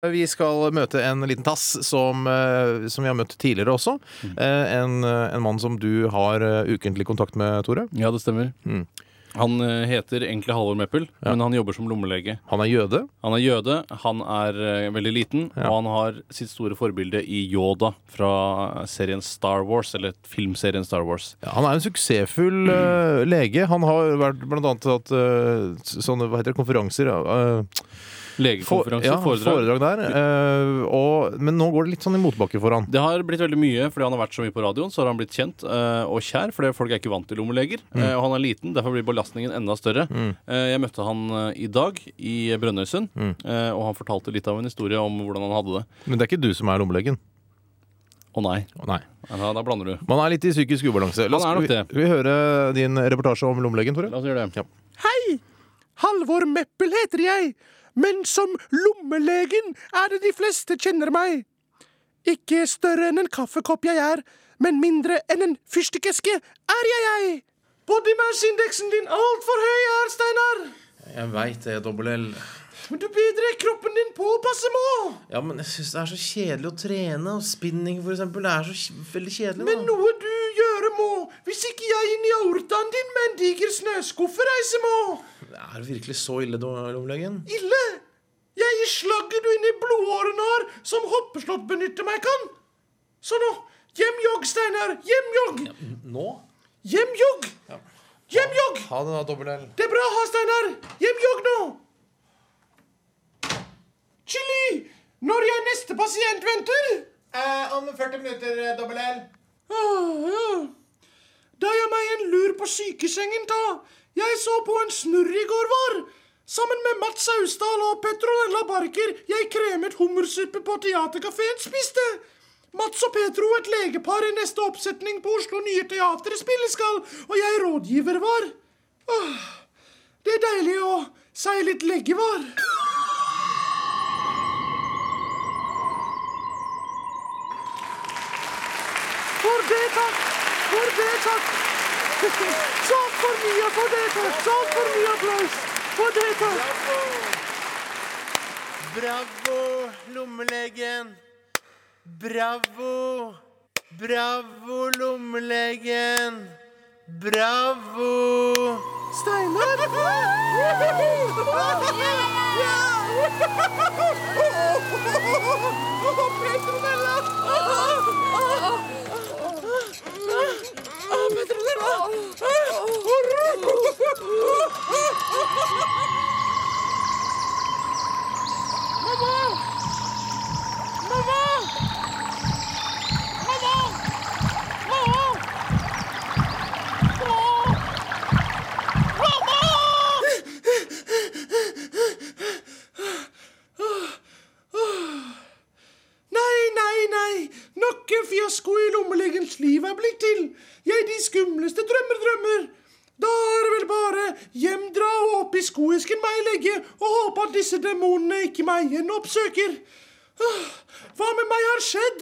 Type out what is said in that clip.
Vi skal møte en liten tass som, eh, som vi har møtt tidligere også. Mm. Eh, En, eh, en mann som du har ukentlig kontakt med, Tore. Ja, det stemmer. Mm. Han heter egentlig Halvor Meppel, Ja. men han jobber som lommelege. Han er jøde. Han er jøde, han er veldig liten, Ja. og han har sitt store forbilde i Yoda fra serien Star Wars, eller filmserien Star Wars. Ja, han er en suksessfull eh, lege. Han har vært blant annet hatt sånne hva heter det, konferanser. for, Legekonferanse, ja, foredrag. foredrag der. eh, og, men nå går det litt sånn i motbakke for han. Det har blitt veldig mye fordi han har vært så mye på radioen. Så har han blitt kjent eh, og kjær, fordi folk er ikke vant til lommeleger. Eh, og han er liten, derfor blir belastningen enda større. Mm. Eh, jeg møtte han i dag i Brønnøysund, Mm. eh, og han fortalte litt av en historie om hvordan han hadde det. Men det er ikke du som er lommelegen. Å nei, Oh, Nei. ja, da blander du. Man er litt i psykisk ubalanse. La oss, er nok skal, det. vi, vi høre din reportasje om lommelegen, Tore? La oss gjøre det. Hei! Halvor Meppel heter jeg, men som lommelegen er det de fleste kjenner meg. Ikke større enn en kaffekopp jeg er, men mindre enn en fyrstikkeske er jeg jeg. Body mass-indeksen din altfor høy er, Steinar. Jeg veit det, dobbel L. Men du bedrer kroppen din på passe må. Ja, men jeg syns det er så kjedelig å trene. Og spinning, for eksempel. Det er så veldig kjedelig. Men noe du gjøre må, hvis ikke jeg inn i aortaen din med en diger snøskuffe reiser må. Er virkelig så ille, lommelegen? Ille! Jeg gir slagget du inni blodårene har, som hoppeslott benytter meg kan. Så nå, hjemjogg, Steinar. Hjemjogg. Nå? Hjemjogg. Hjemjogg. Ha det, da, dobbel L. Det er bra, ha, Steinar. Hjemjogg nå. Chili, når jeg neste pasient venter? Eh, om 40 minutter, dobbel L. Ah, ja. Da gjør meg en lur på sykesengen ta. Jeg så på en snurr i går var. Sammen med Mats Sausdal og Petronella Barker jeg kremet hummersuppe på teaterkafeen spiste. Mats og Petro, et legepar i neste oppsetning på Oslo Nye Teater spille skal, og jeg rådgiver var. Åh, det er deilig å si litt legge var. For det, takk. For det, takk. Så for mye for det, takk. Så for mye applaus. Takk. Bravo, lommelegen. Bravo. Bravo, lommelegen. Bravo. Steinar. Petronella. Skumleste drømmer drømmer. Da er det vel bare hjemdra og opp i skoesken meg legge og håpe at disse demonene ikke meg igjen oppsøker. Hva med meg har skjedd?